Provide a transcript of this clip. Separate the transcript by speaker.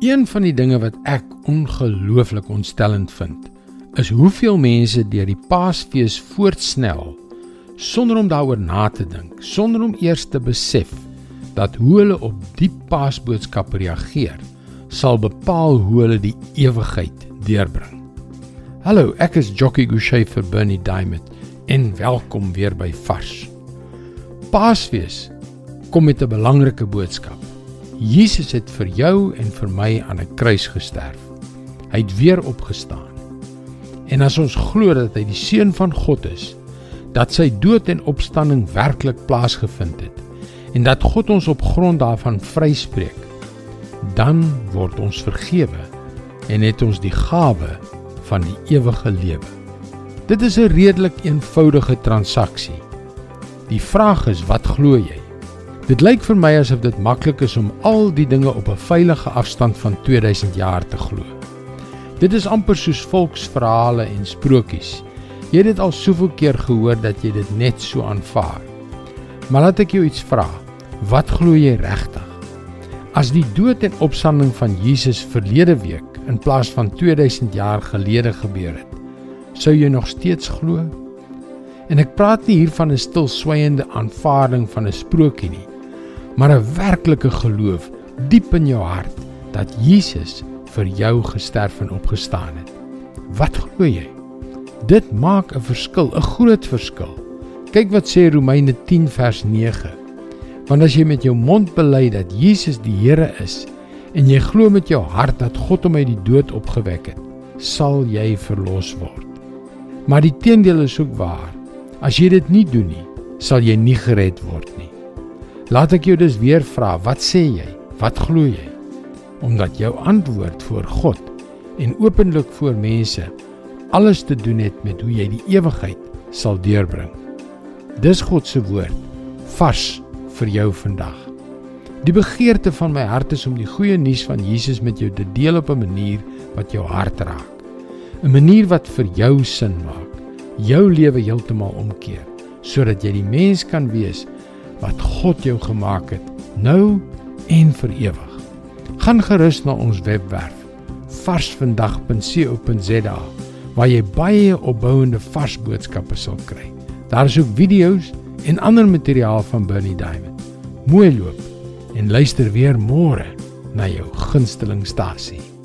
Speaker 1: Een van die dinge wat ek ongelooflik ontstellend vind, is hoeveel mense deur die Paasfees voortsnel sonder om daaroor na te dink, sonder om eers te besef dat hoe hulle op die Paasboodskap reageer, sal bepaal hoe hulle die ewigheid deurbring. Hallo, ek is Jockey Gouchee vir Bernie Diamond en welkom weer by Vars. Paasfees kom met 'n belangrike boodskap. Jesus het vir jou en vir my aan 'n kruis gesterf. Hy het weer opgestaan. En as ons glo dat hy die seun van God is, dat sy dood en opstanding werklik plaasgevind het en dat God ons op grond daarvan vryspreek, dan word ons vergewe en het ons die gawe van die ewige lewe. Dit is 'n redelik eenvoudige transaksie. Die vraag is, wat glo jy? Dit lyk vir my asof dit maklik is om al die dinge op 'n veilige afstand van 2000 jaar te glo. Dit is amper soos volksverhale en sprokies. Jy het dit al soveel keer gehoor dat jy dit net so aanvaar. Maar laat ek jou iets vra. Wat glo jy regtig? As die dood en opstanding van Jesus verlede week in plaas van 2000 jaar gelede gebeur het, sou jy nog steeds glo? En ek praat nie hier van 'n stilswygende aanvaarding van 'n sprokie nie, maar 'n werklike geloof diep in jou hart dat Jesus vir jou gesterf en opgestaan het. Wat glo jy? Dit maak 'n verskil, 'n groot verskil. Kyk wat sê Romeine 10 vers 9. Want as jy met jou mond bely dat Jesus die Here is en jy glo met jou hart dat God hom uit die dood opgewek het, sal jy verlos word. Maar die teendeel is ook waar. As jy dit nie doen nie, sal jy nie gered word nie. Laat ek jou dus weer vra, wat sê jy? Wat glo jy? Omdat jou antwoord voor God en openlik voor mense alles te doen het met hoe jy die ewigheid sal deurbring. Dis God se woord vars vir jou vandag. Die begeerte van my hart is om die goeie nuus van Jesus met jou te deel op 'n manier wat jou hart raak. 'n Manier wat vir jou sin maak, jou lewe heeltemal omkeer, sodat jy die mens kan wees wat God jou gemaak het, nou en vir ewig. Gaan gerus na ons webwerf varsvandag.co.za waar jy baie opbouende vars boodskappe sal kry. Daar is ook video's en ander materiaal van Bernie Diamond. Mooi loop en luister weer môre na jou gunsteling stasie.